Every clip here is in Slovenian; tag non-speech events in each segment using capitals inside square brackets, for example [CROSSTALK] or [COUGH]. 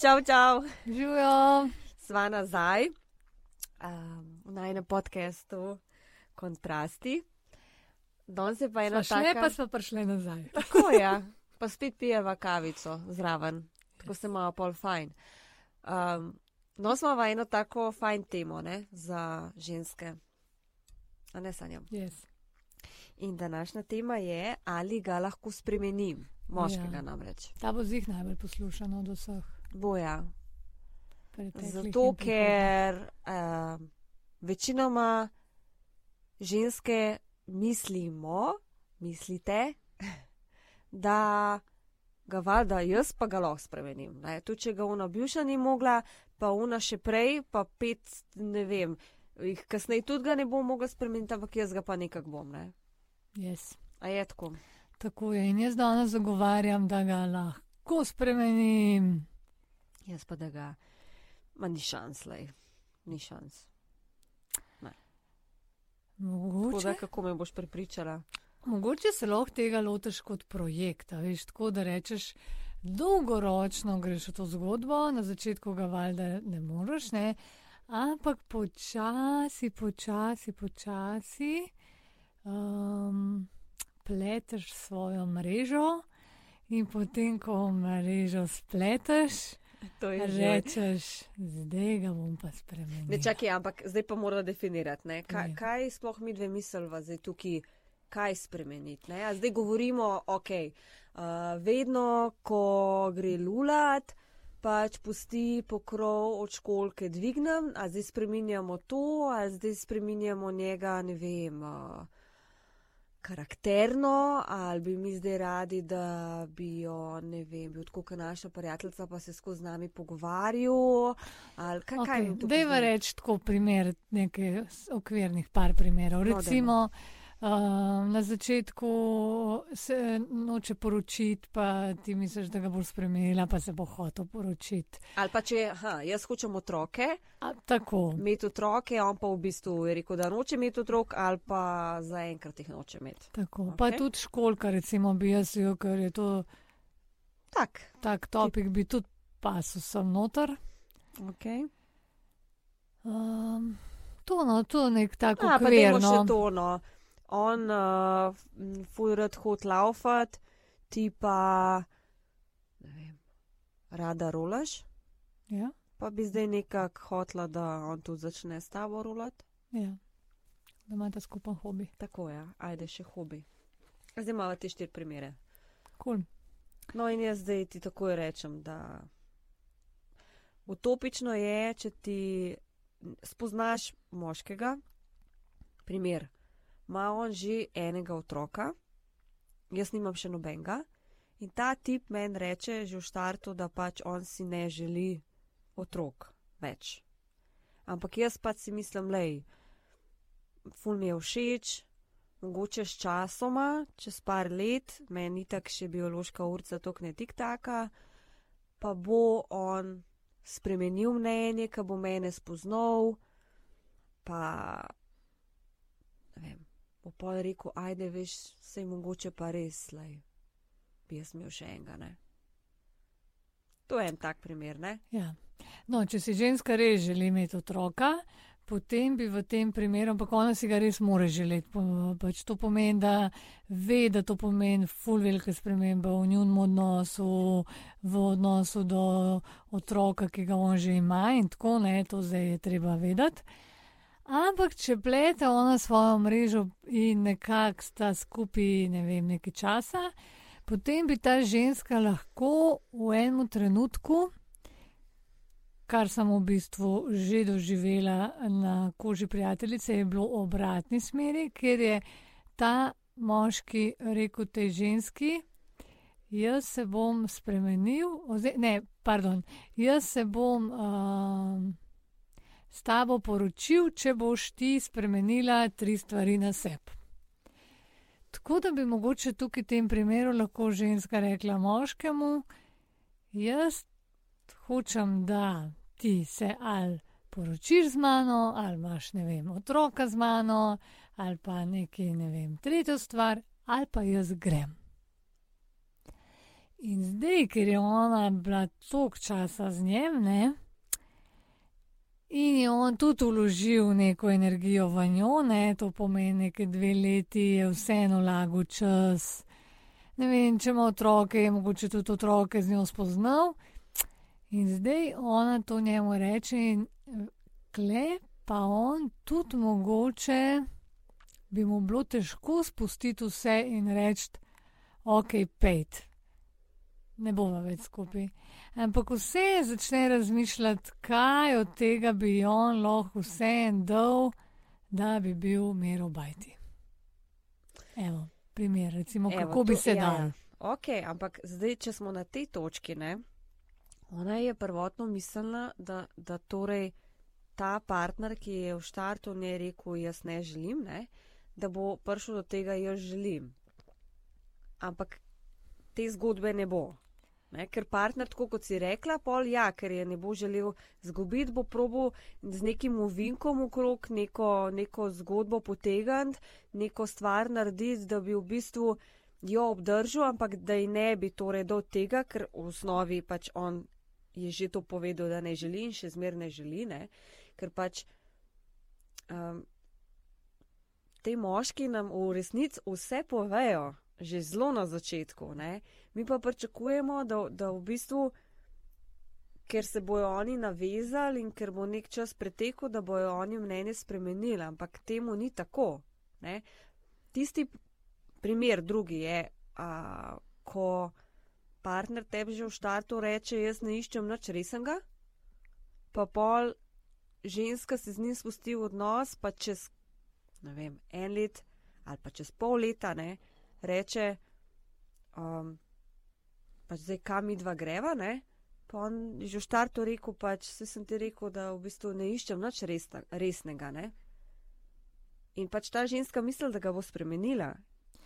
Čau, čau. Živijo. Sva nazaj um, v najnem podkastu Kontrasti. Danes je pa ena Še taka. pa smo prišli nazaj. Tako je, pa spet pijeva kavico zraven, tako se malo pol fajn. Um, no, smo v eno tako fajn temo ne, za ženske. A ne sanjam. Yes. In današnja tema je, ali ga lahko spremenim, moškega Ja. namreč. Ta bo zih najbolj poslušana od vseh. Boja. Zato, ker uh, večinoma ženske mislimo, mislite, [LAUGHS] da ga valjda jaz pa ga lahko spremenim. Ne? Tudi če ga ona bivša ni mogla, pa ona še prej, pa pet, ne vem, jih kasneje tudi ga ne bom mogla spremeniti, ampak jaz ga pa nekako bom. Ne? Yes. A je tako? Tako je. In jaz danes zagovarjam, da ga lahko spremenim. Jaz pa da ga, ma ni šans, lej. ni šans. Tako Mogoče, da, kako me boš prepričala? mogoče se lahko tega lotiš kot projekt, a veš, tako da rečeš. Dolgoročno greš v to zgodbo, na začetku ga valjda ne moreš, ne? ampak počasi, počasi, počasi um, pleteš svojo mrežo, in potem, ko mrežo spleteš. Rečeš, zdaj ga bom pa spremenil. Ne čakaj, ampak zdaj pa mora definirati, ne? Kaj, Ja. kaj sploh mi dve misliva zdaj tukaj, kaj spremeniti. ne? A zdaj govorimo, ok, uh, vedno, ko gre lulat, pač pusti pokrov od školke dvignem, a zdaj spreminjamo to, a zdaj spreminjamo njega, ne vem. Uh, Karakterno, ali bi mi zdaj radi, da bi jo, ne vem, bil tako, kot naša prijateljica, pa se skozi z nami pogovarjal, ali kaj, kaj mi Okay, tukaj Dejva reči tako primer, nekaj okvirnih par primerov. No, Recimo, uh, na začetku se noče poročiti, pa ti misliš, da ga bo spremenila, pa se bo hotel poročiti. Ali pa če, aha, jaz hočem otroke, A, tako. imeti otroke, on pa v bistvu je rekel, da noče imeti otrok, ali pa zaenkrat jih noče imeti. tako. Ok. Pa tudi školka, recimo, bi jaz jo, ker je to Tak, tak topik, bi tudi pasu sem noter. ok. Um, to, no, to je nek tak A, pa dajmo še okvirno. to, no. On, uh, fujrat hod laufat, ti pa, ne vem, rada rolaš, Ja, pa bi zdaj nekako hotla, da on tudi začne s tabo rolati. ja. Da imate skupen hobi. Tako je, ajde še hobi. Zdaj imamo te štiri primere. Cool. No, in jaz zdaj ti takoj rečem, da utopično je, če ti spoznaš moškega, primer, ima on že enega otroka, jaz nimam še nobenega, in ta tip meni reče že v štartu, da pač on si ne želi otrok več. Ampak jaz pač si mislim, lej, ful mi je všeč, mogoče s časoma, čez par let, meni tako še biološka urca tok ne tik taka, pa bo on spremenil mnenje, ki bo mene spoznal, pa ne vem, bo pa rekel, ajde, veš, sej mogoče pa res, lej, bi jaz imel še enega, ne. To je en tak primer, ne? Ja. No, če si ženska res želi imeti otroka, potem bi v tem primeru, ampak ona si ga res more želeti. Pa- Pač to pomeni, da ve, da to pomeni ful velike spremembe v njunem odnosu, v odnosu do otroka, ki ga on že ima in tako ne, to zdaj je treba vedeti. Ampak, če plete ona svojo mrežo in nekako sta skupaj, ne vem, nekaj časa, potem bi ta ženska lahko v enem trenutku kar sem v bistvu že doživela na koži prijateljice, je bilo v obratni smeri, ker je ta moški rekel tej ženski, jaz se bom spremenil, oze, ne, pardon, jaz se bom uh, s tabo poročil, če boš ti spremenila tri stvari na sebi. Tako da bi mogoče tukaj v tem primeru lahko ženska rekla moškemu, jaz hočem, da ti se ali poročiš z mano, ali imaš, ne vem, otroka z mano, ali pa nekaj, ne vem, tretjo stvar, ali pa jaz grem. In zdaj, ker je ona bila toliko časa z njim, ne, in je on tudi uložil neko energijo v njo, ne, to pomeni, neke dve leti je vseeno lago čas. Ne vem, če ima otroke, je mogoče tudi otroke z njo spoznal. In zdaj ona to njemu reče, in kle pa on tudi mogoče bi mu bilo težko spustiti vse in reči, ok, pet ne bomo več skupaj. Ampak vse začne razmišljati, kaj od tega bi on lahko vse en dal, da bi bil mero bajti. Evo, primer, recimo, Evo, kako bi to- se ja, dal. Ok, ampak zdaj, če smo na tej točki, ne, ona je prvotno mislila, da, da torej ta partner, ki je v štartu ne rekel, jaz ne želim, ne, da bo prišel do tega, jaz želim. Ampak te zgodbe ne bo. Ne, ker partner, tako kot si rekla, pol ja, ker je ne bo želel zgubiti, bo probo z nekim ovinkom okrog neko, neko zgodbo potegniti, neko stvar narediti, da bi v bistvu jo obdržal, ampak da ji ne bi torej do tega, ker v osnovi pač on je že to povedal, da ne želi in še zmer ne želi, ne? ker pač um, te moški nam v resnici vse povejo, že zelo na začetku, ne? Mi pa pričakujemo, da, da v bistvu, ker se bojo oni navezali in ker bo nek čas pretekel, da bojo oni mnenje spremenili, ampak temu ni tako. Ne? Tisti primer drugi je, a, ko partner tebi že v štartu reče: Jaz ne iščem nič resnega, pa pol ženska se z njim spusti v odnos, pa čez ne vem, en let ali pa čez pol leta ne, reče, um, pač zdaj kam mi dva greva, ne. Pa on je že v štartu rekel, pač se sem ti rekel, da v bistvu ne iščem nič resna, resnega, ne. In pač ta ženska misli, da ga bo spremenila,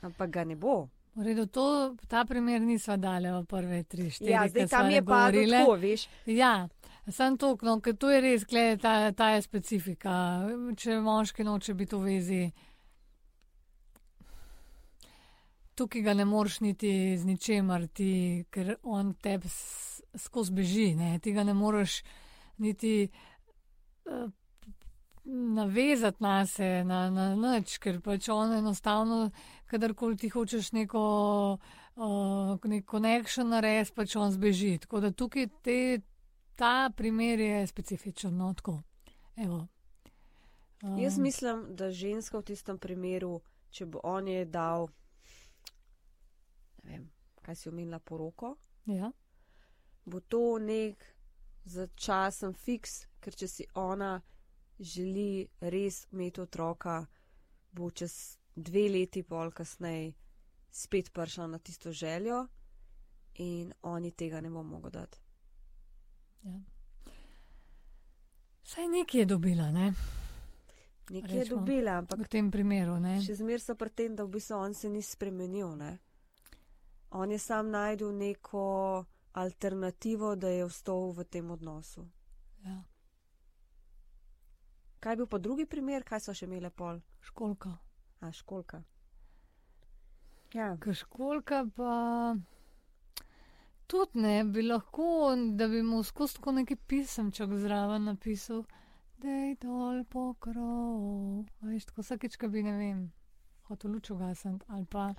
ampak ga ne bo. V redu, to, ta primer nisva dali v prve tri, štiri. Ja, zdaj tam je pa tako, veš. Ja, sem to, no, ker to je res, gled, ta, ta je specifika. Če moški noče biti v vezi, tukaj ga ne moreš niti z ničemer, ti, ker on tebi skozi beži, ne? ti ga ne moreš niti uh, navezati na se, na, na nič, ker pač on enostavno, kadarkoli ti hočeš neko. Uh, nek connection narediti, pač on zbeži. Tako da tukaj te, ta primer je specifičen. No, tako. Evo. Um, Jaz mislim, da ženska v tistem primeru, če bo on je dal, ne vem, kaj si omenila poroko, Ja, bo to nek začasen fiks, ker če si ona želi res imeti otroka, bo čez dve leti pol kasneje spet prišla na tisto željo in oni tega ne bo mogel dati. ja. Saj nekaj je dobila, ne? Nekaj je Recimo, dobila, ampak v tem primeru. Ne? Še zmeraj so pri tem, da v bistvu on se ni spremenil. Ne? On je sam najdel neko alternativo, da je vstal v tem odnosu. Ja. Kaj je bil pa drugi primer, kaj so še imele pol? Školka. A, školka. Ja, Ker školka pa tudi ne bi lahko, da bi mu skozi tako neki pisemček zraven napisal, da je dol pokrov. Veš, tako vsakeč, ko bi ne vem, hotel luč ugasniti ali pa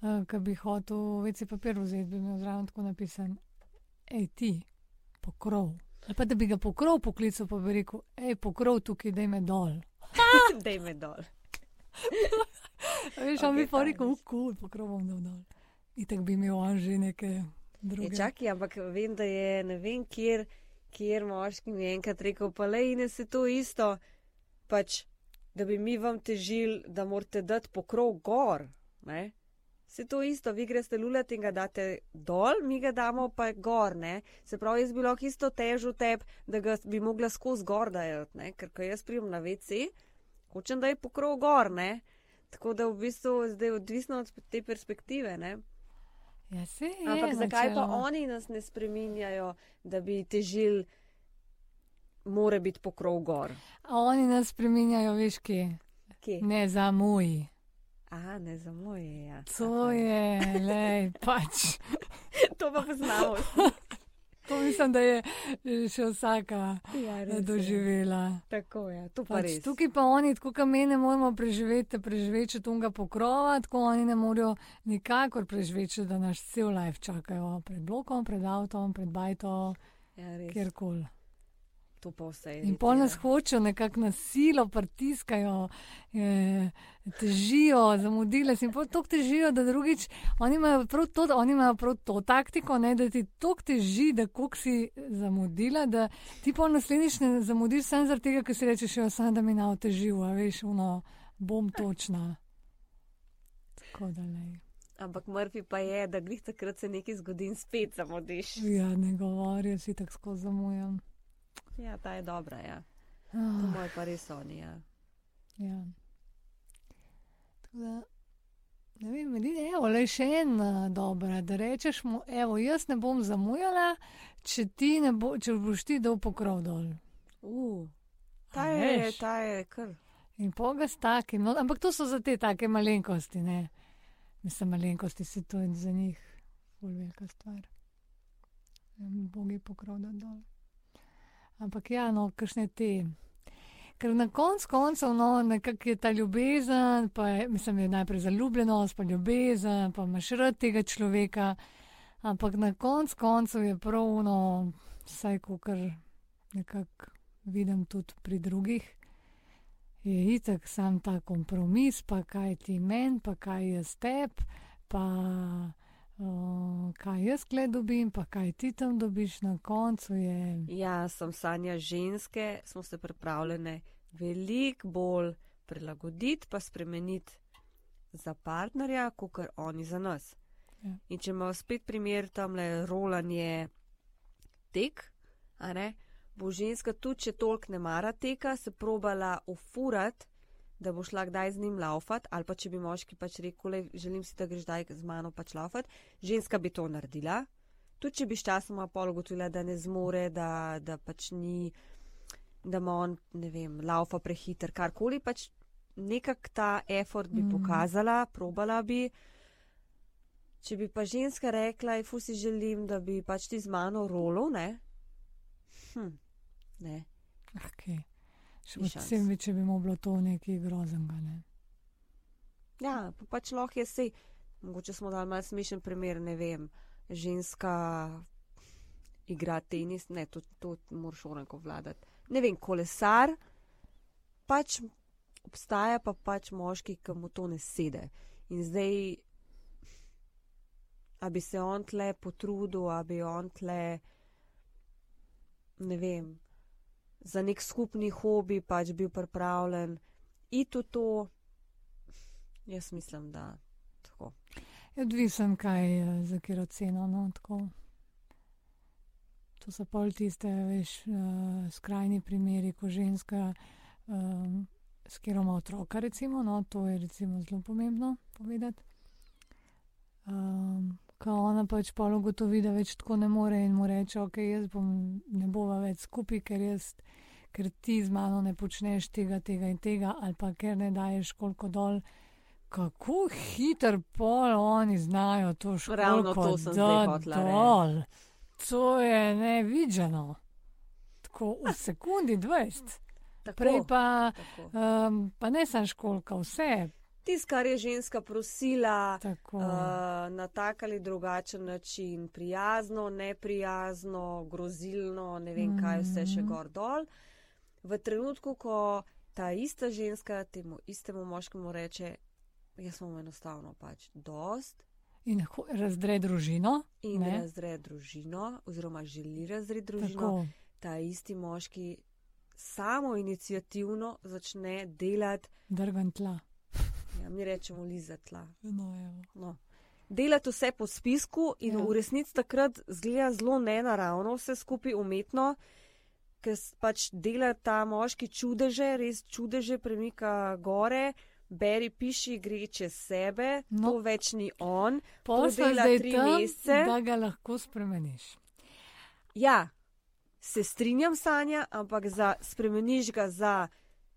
uh, ko bi hotel veci papir vzeti, bi imel zraven tako napisan, hej ti, pokrov. Ali pa da bi ga pokrov poklical, pa bi rekel, hej pokrov tukaj, da me dol. [LAUGHS] dej me dol. [LAUGHS] Veš, on Ok, bi pa rekel, res. kul, pokrov bom dal dol. In tako bi imel on že neke druge. Je čakaj, ampak vem, da je ne vem, kjer, kjer moški mi enkrat rekel, pa le in se to isto, pač, da bi mi vam težili, da morate dati pokrov gor. Ne? Se to isto, vi greste lulati in ga date dol, mi ga damo pa gor. Ne? Se pravi, jaz bi lahko isto težil tep, da ga bi mogla skozi gor dajati, ne? ker ko jaz prijem na WC, hočem, da je pokrov gor. Ne? Tako da v bistvu zdaj odvisno od te perspektive. Ne? Ja, se je, Ampak zakaj pa oni nas ne spreminjajo, da bi težili, mora biti pokrov gor? A oni nas spreminjajo, veš, kje? Kje? Ne za moj. Aha, ne za moje. Ja. To je, lej, pač. [LAUGHS] to pa poznamo. To mislim, da je še vsaka Ja, eh, doživela. Tako je, to pa Pač, res. tukaj pa oni, tako kot mi ne moremo preživeti, preživeti tunga pokrova, tako oni ne morejo nikakor preživeti, da nas cel life čakajo pred blokom, pred avtom, pred bajto, Ja, kjerkoli. To pa vse je. In pol nas hočejo nekako na silo pritiskajo, eh, težijo, zamudile si in pol tako težijo, da drugič oni imajo prav to, oni imajo prav to taktiko, ne, da ti tako teži, da koliko si zamudila, da ti pol naslednjič ne zamudiš samo zaradi tega, ker si rečeš, jo samo da mi na otežil, a veš, uno, bom točna. Tako da ne. Ampak Murphy pa je, da glih takrat se nekaj zgodi in spet zamudiš. Ja, ne govorijo, si tako zamujam. Ja, ta je dobra, ja. To Ah, moj pa res oni, ja. ja. Tako da, ne vem, je evo, le še ena dobra, da rečeš mu, evo, jaz ne bom zamujala, če, ti ne bo, če boš ti dal pokrov dol. Uh, ta A je, veš? ta je kar. In poga s takim, no, ampak to so za te take malenkosti, ne. Mislim, malenkosti se to je za njih ful velika stvar. Bog je pokrov dol. Ampak ja, no, kakšne te. Ker na koncu koncev, no, nekako je ta ljubezen, pa je, mislim, je najprej zaljubljenost, pa ljubezen, pa imaš rad tega človeka, ampak na koncu koncev je prav, no, vsaj kar nekako vidim tudi pri drugih, je itak sam ta kompromis, pa kaj ti meni, pa kaj jaz tep, pa uh, kaj jaz gled dobim, pa kaj ti tam dobiš na koncu je. Ja, sem sanja ženske, smo se pripravljene veliko bolj prilagoditi, pa spremeniti za partnerja, kot kar oni za nas. Ja. In če imamo spet primer tam le rolanje tek, a ne, bo ženska tudi, če toliko ne mara teka, se probala ufurat, da bo šla kdaj z njim laufat, ali pa če bi moški pač rekel, "Lej, želim si, da greš kdaj z mano pač laufat, ženska bi to naredila. Tudi če bi sčasoma pol ugotovila, da ne zmore, da, da pač ni, da ima on, ne vem, laufa prehiter, karkoli, pač nekak ta effort bi Mhm. pokazala, probala bi. Če bi pa ženska rekla, fu si želim, da bi pač ti z mano rolo, ne? Hm, ne. Okay. Posebej, če bi mu bilo to nekaj groznega. Ne? Ja, pa pač lahko je sej, mogoče smo dali malo smešen primer, ne vem, ženska igra tenis, ne, to, to moraš oranko vladati. Ne vem, kolesar, pač obstaja pa pač moški, ki mu to ne sede. In zdaj, a bi se on tle potrudil, a bi on tle, ne vem, za nek skupni hobi pač bil pripravljen iti v to. Jaz mislim, da tako. Je Odvisen, kaj eh, za kjer oceno. No, to so pol tiste, veš, uh, skrajni primeri, ko ženska um, s katero ima otroka, recimo, no, to je recimo zelo pomembno povedati. Um, ko ona pač pol ugotovi, da več tako ne more in mu reče, ok, jaz bom ne bova več skupaj, ker jaz. Ker ti z mano ne počneš tega, tega in tega, ali pa ker ne daješ koliko dol, kako hiter pol oni znajo to Ravno školko to sem zdaj reči. dol. To je nevidženo. Tako v sekundi 20. Tako, Prej pa, tako. um, pa ne samo školka, vse. Tis, kar je ženska prosila Tako. uh, na tak ali drugačen način, prijazno, neprijazno, grozilno, ne vem kaj vse še Mhm. gor dol. V trenutku, ko ta ista ženska temu istemu moškemu reče, jaz sem enostavno pač dost In razdre družino. in Ne. razre družino, oziroma želi razred družino, Tako. ta isti moški samo inicijativno začne delati, Drgan tla. Ja, mi rečemo lizatla. No, evo. No. Delati vse po spisku in Ja. v resnici takrat zgleda zelo nenaravno, vse skupaj umetno, ker pač dela ta moški čudeže, res čudeže premika gore. Beri, piši, gre čez sebe, No. to več ni on. Zdaj tri tam, mesece. da ga lahko spremeniš. Ja, se strinjam, Sanja, ampak za, spremeniš ga za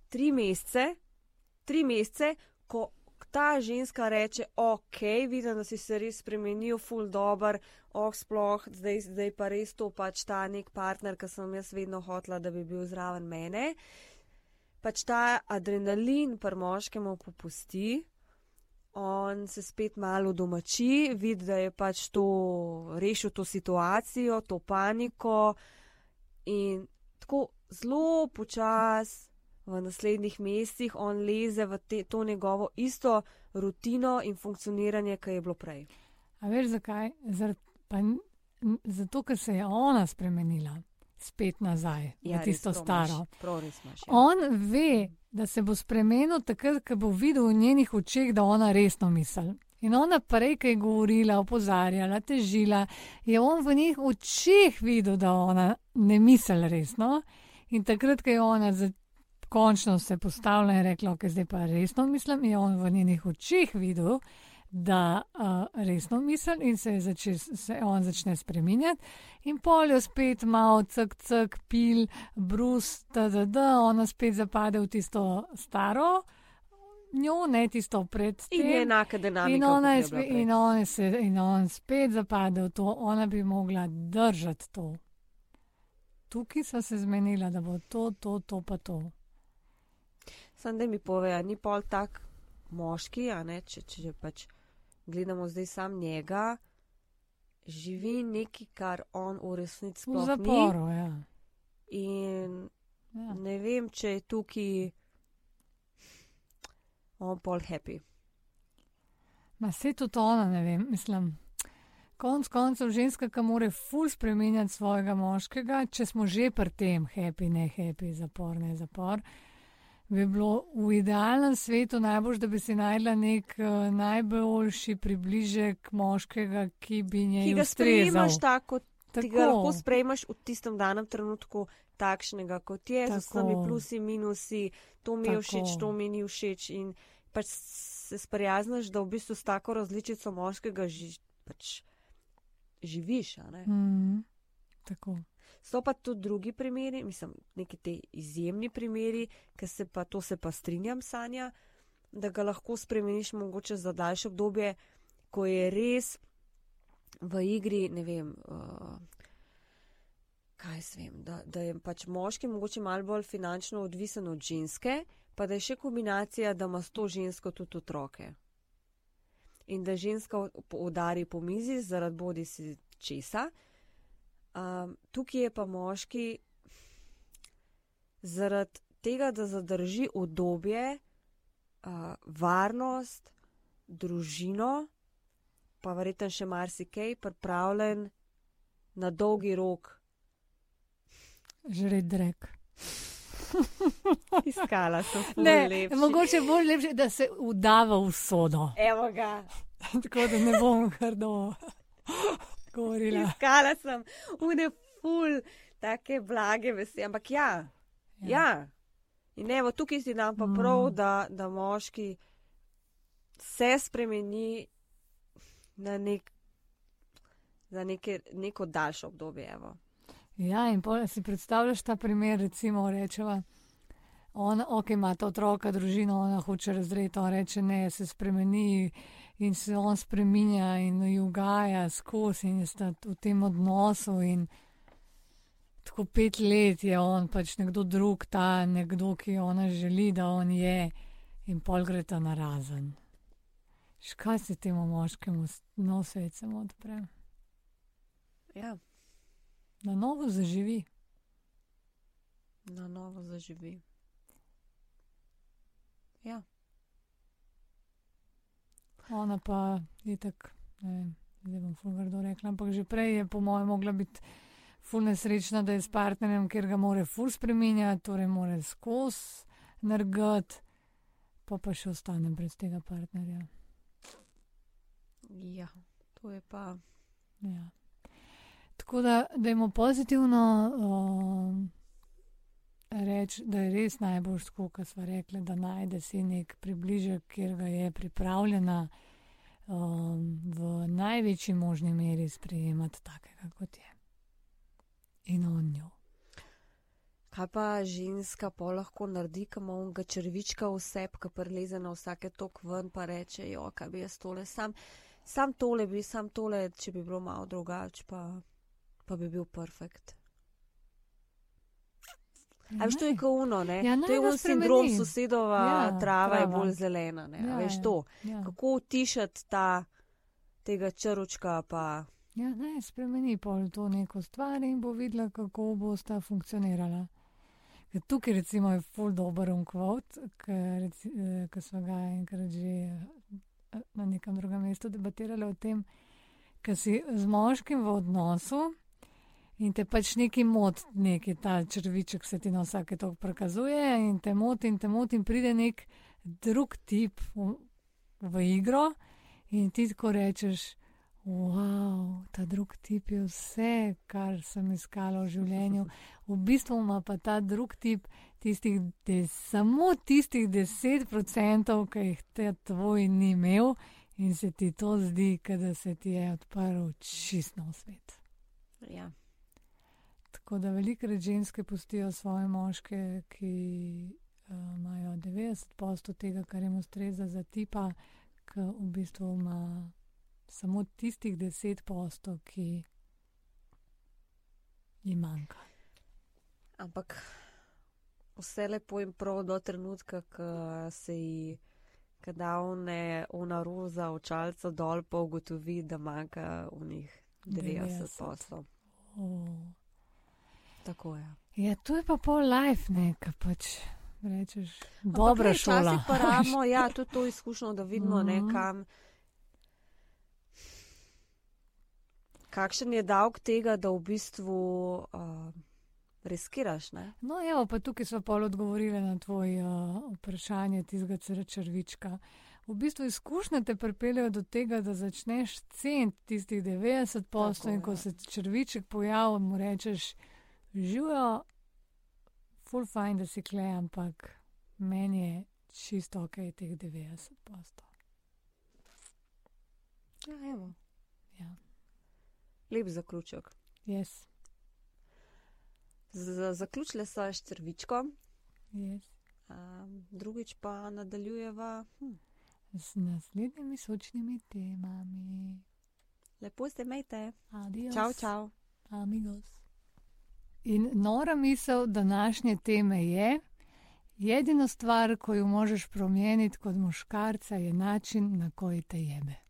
tri mesece, tri mesece, ko ta ženska reče, ok, vidim, da si se res spremenil, full dobr, oh, sploh, zdaj, zdaj pa res to pač ta nek partner, ki sem jaz vedno hotla, da bi bil zraven mene. Pač ta adrenalin pri moškemu popusti, on se spet malo domači, vidi, da je pač to rešil to situacijo, to paniko in tako zelo počas v naslednjih mesecih on leze v te, to njegovo isto rutino in funkcioniranje, ki je bilo prej. A veš zakaj? Zar, pa, zato, ker se je ona spremenila spet nazaj ja, v tisto staro. Imaš, ja. On ve, da se bo spremenil takrat, ko bo videl v njenih očeh, da ona resno misli. In ona prej, ki je govorila, opozarjala, težila, je on v njih očeh videl, da ona ne misli resno. In takrat, ko je ona končno se postavila in rekla, da zdaj pa resno mislim, je on v njenih očeh videl, da uh, resno misli in se, zače, se on začne spreminjati. In poljo spet malo, cek, cek, pil, brus, da, ona spet zapade v tisto staro. Njo, ne tisto pred tem. In je enaka dinamika. In ona, je spet, in, on se, in on spet zapade v to, ona bi mogla držati to. Tukaj so se zmenila, da bo to, to, to pa to. Sam da mi pove, ni pol tak moški, a ne, če, če, če pač gledamo zdaj sam njega, živi nekaj, kar on v resnici sploh v zaporu, ni. Ja. In Ja. ne vem, če je tukaj on pol happy. Ma se tudi ona, ne vem, mislim. Konec koncev, ženska, ki more ful spremenjati svojega moškega, če smo že pri tem, happy, ne happy, zapor, ne zapor, bi bilo v idealnem svetu najbolj, da bi si najdla nek uh, najboljši približek moškega, ki bi njej Ki ga sprejemaš tako, ti ga Tako. lahko sprejmaš v tistem danem trenutku takšnega, kot je, z vsemi Tako. plusi, minusi, to mi je Tako. všeč, to mi ni všeč. In pač se sprijaznaš, da v bistvu s tako različico moškega ži, pač živiš. Mm, tako. So pa tudi drugi primeri, mislim, neki te izjemni primeri, ki se pa, to se pa strinjam, Sanja, da ga lahko spremeniš mogoče za daljše obdobje, ko je res v igri, ne vem, uh, kaj jaz vem, da, da je pač moški mogoče malo bolj finančno odvisen od ženske, pa da je še kombinacija, da ima s to žensko tudi otroke. In da ženska udari po mizi zaradi bodi si česa. Um, tukaj je pa moški zaradi tega, da zadrži obdobje, uh, varnost, družino, pa verjetno še marsikaj, pripravljen na dolgi rok. Žred drek. Iskala sem [LAUGHS] ful Ne, lepši. mogoče bolj lepše, da se udava v sodo. Evo ga. Tako da ne bom grdo govorila. Iskala sem une ful, take blage besede, ampak ja, ja. ja. In evo, tukaj si nam pa Mm. prav, da, da moški se spremeni na nek, za neke, neko daljše obdobje. Evo. Ja, in pol si predstavljaš ta primer, recimo, rečeva. Ona, ok, ima ta otroka, družino, ona hoče razreti, on reče ne, se spremeni in se on spreminja in jo ugaja skozi in sta v tem odnosu in tako pet let je on pač nekdo drug, ta nekdo, ki ona želi, da on je in pol gre ta narazen. Škaj se temu moškemu, s- no svet se mu odpre, Ja, na novo zaživi. na novo zaživi. Ja, Ona pa je tako, ne vem, zdaj bom fulgardo rekla, ampak že prej je po mojem mogla biti ful nesrečna, da je s partnerjem, ker ga more ful spreminjati, torej more skozi nargati, pa pa še ostane brez tega partnerja. ja, to je pa. Ja. Tako da, da imamo pozitivno um, reči, da je res najbolj tako, kot smo rekli, da najde si nek približek, kjer ga je pripravljena um, v največji možni meri sprejemati takega, kot je. In on njo. Kaj pa ženska pa lahko naredi, ko ima unga črvička vseb, ki preleze na vsake tok ven, pa reče, jo, kaj bi jaz tole, sam, sam tole bi, sam tole, če bi bilo malo drugače, pa, pa bi bil perfekt. A veš, to je kauno, ne? Ja, to je un sindrom sosedova Ja, trava je trava. bolj zelena, ne? Ja, veš ja, to, Ja. kako utišati ta, tega črvčka, pa Ja, ne, spremeni pol to neko stvar in bo videla, kako bo sta funkcionirala. Ker tukaj recimo je full dober unkvot, ki smo ga enkrat že eh, na nekem drugem mestu debatirali o tem, ker si z moškim v odnosu in te pač neki mot, neki ta črviček se ti na vsake tok prikazuje in te moti in te moti in pride nek drug tip v, v igro in ti tako rečeš, Wow, ta drug tip je vse, kar sem iskala v življenju. V bistvu ima pa ta drug tip tistih, des, samo tistih 10%, ki jih te tvoj ni imel, in se ti to zdi, da se ti je odprl čist nov svet. ja. Tako da velikrat ženske pustijo svoje moške, ki uh, imajo 90% tega, kar jim ustreza za tipa, ki v bistvu ima samo tistih 10%, ki jim manjka. Ampak vse lepo in prav do trenutka, ko se ji kadavne ona roza očalca dol, pa ugotovi, da manjka v njih 90 poslov. Oh. Tako je. Ja, to je pa pol life, ne, kaj pač rečeš. Ne, šola. včasih Pa [LAUGHS] rabimo, ja, tudi to izkušnjo, da vidimo, ne, Mhm. kam. Kakšen je davek tega, da v bistvu uh, riskiraš? Ne? No, evo, pa tukaj smo pol odgovorili na tvoje uh, vprašanje, tistega črvička. V bistvu izkušnje te pripeljejo do tega, da začneš ceniti tistih 90 posto in ko se črviček pojavi, mu rečeš, živijo, full fine, da si kle, ampak meni je čisto ok teh 90 posto. Ja, evo. Ja, Lep zaključek. yes, Z- Zaključile so s črvičkom, yes. um, drugič pa nadaljujeva. Hm. Z naslednjimi sočnimi temami. Lepo se imejte. Adios. Čau, čau. Amigos. In nora misel današnje teme je, jedina stvar, ko jo možeš promijeniti kot moškarca, je način, na koji te jebe.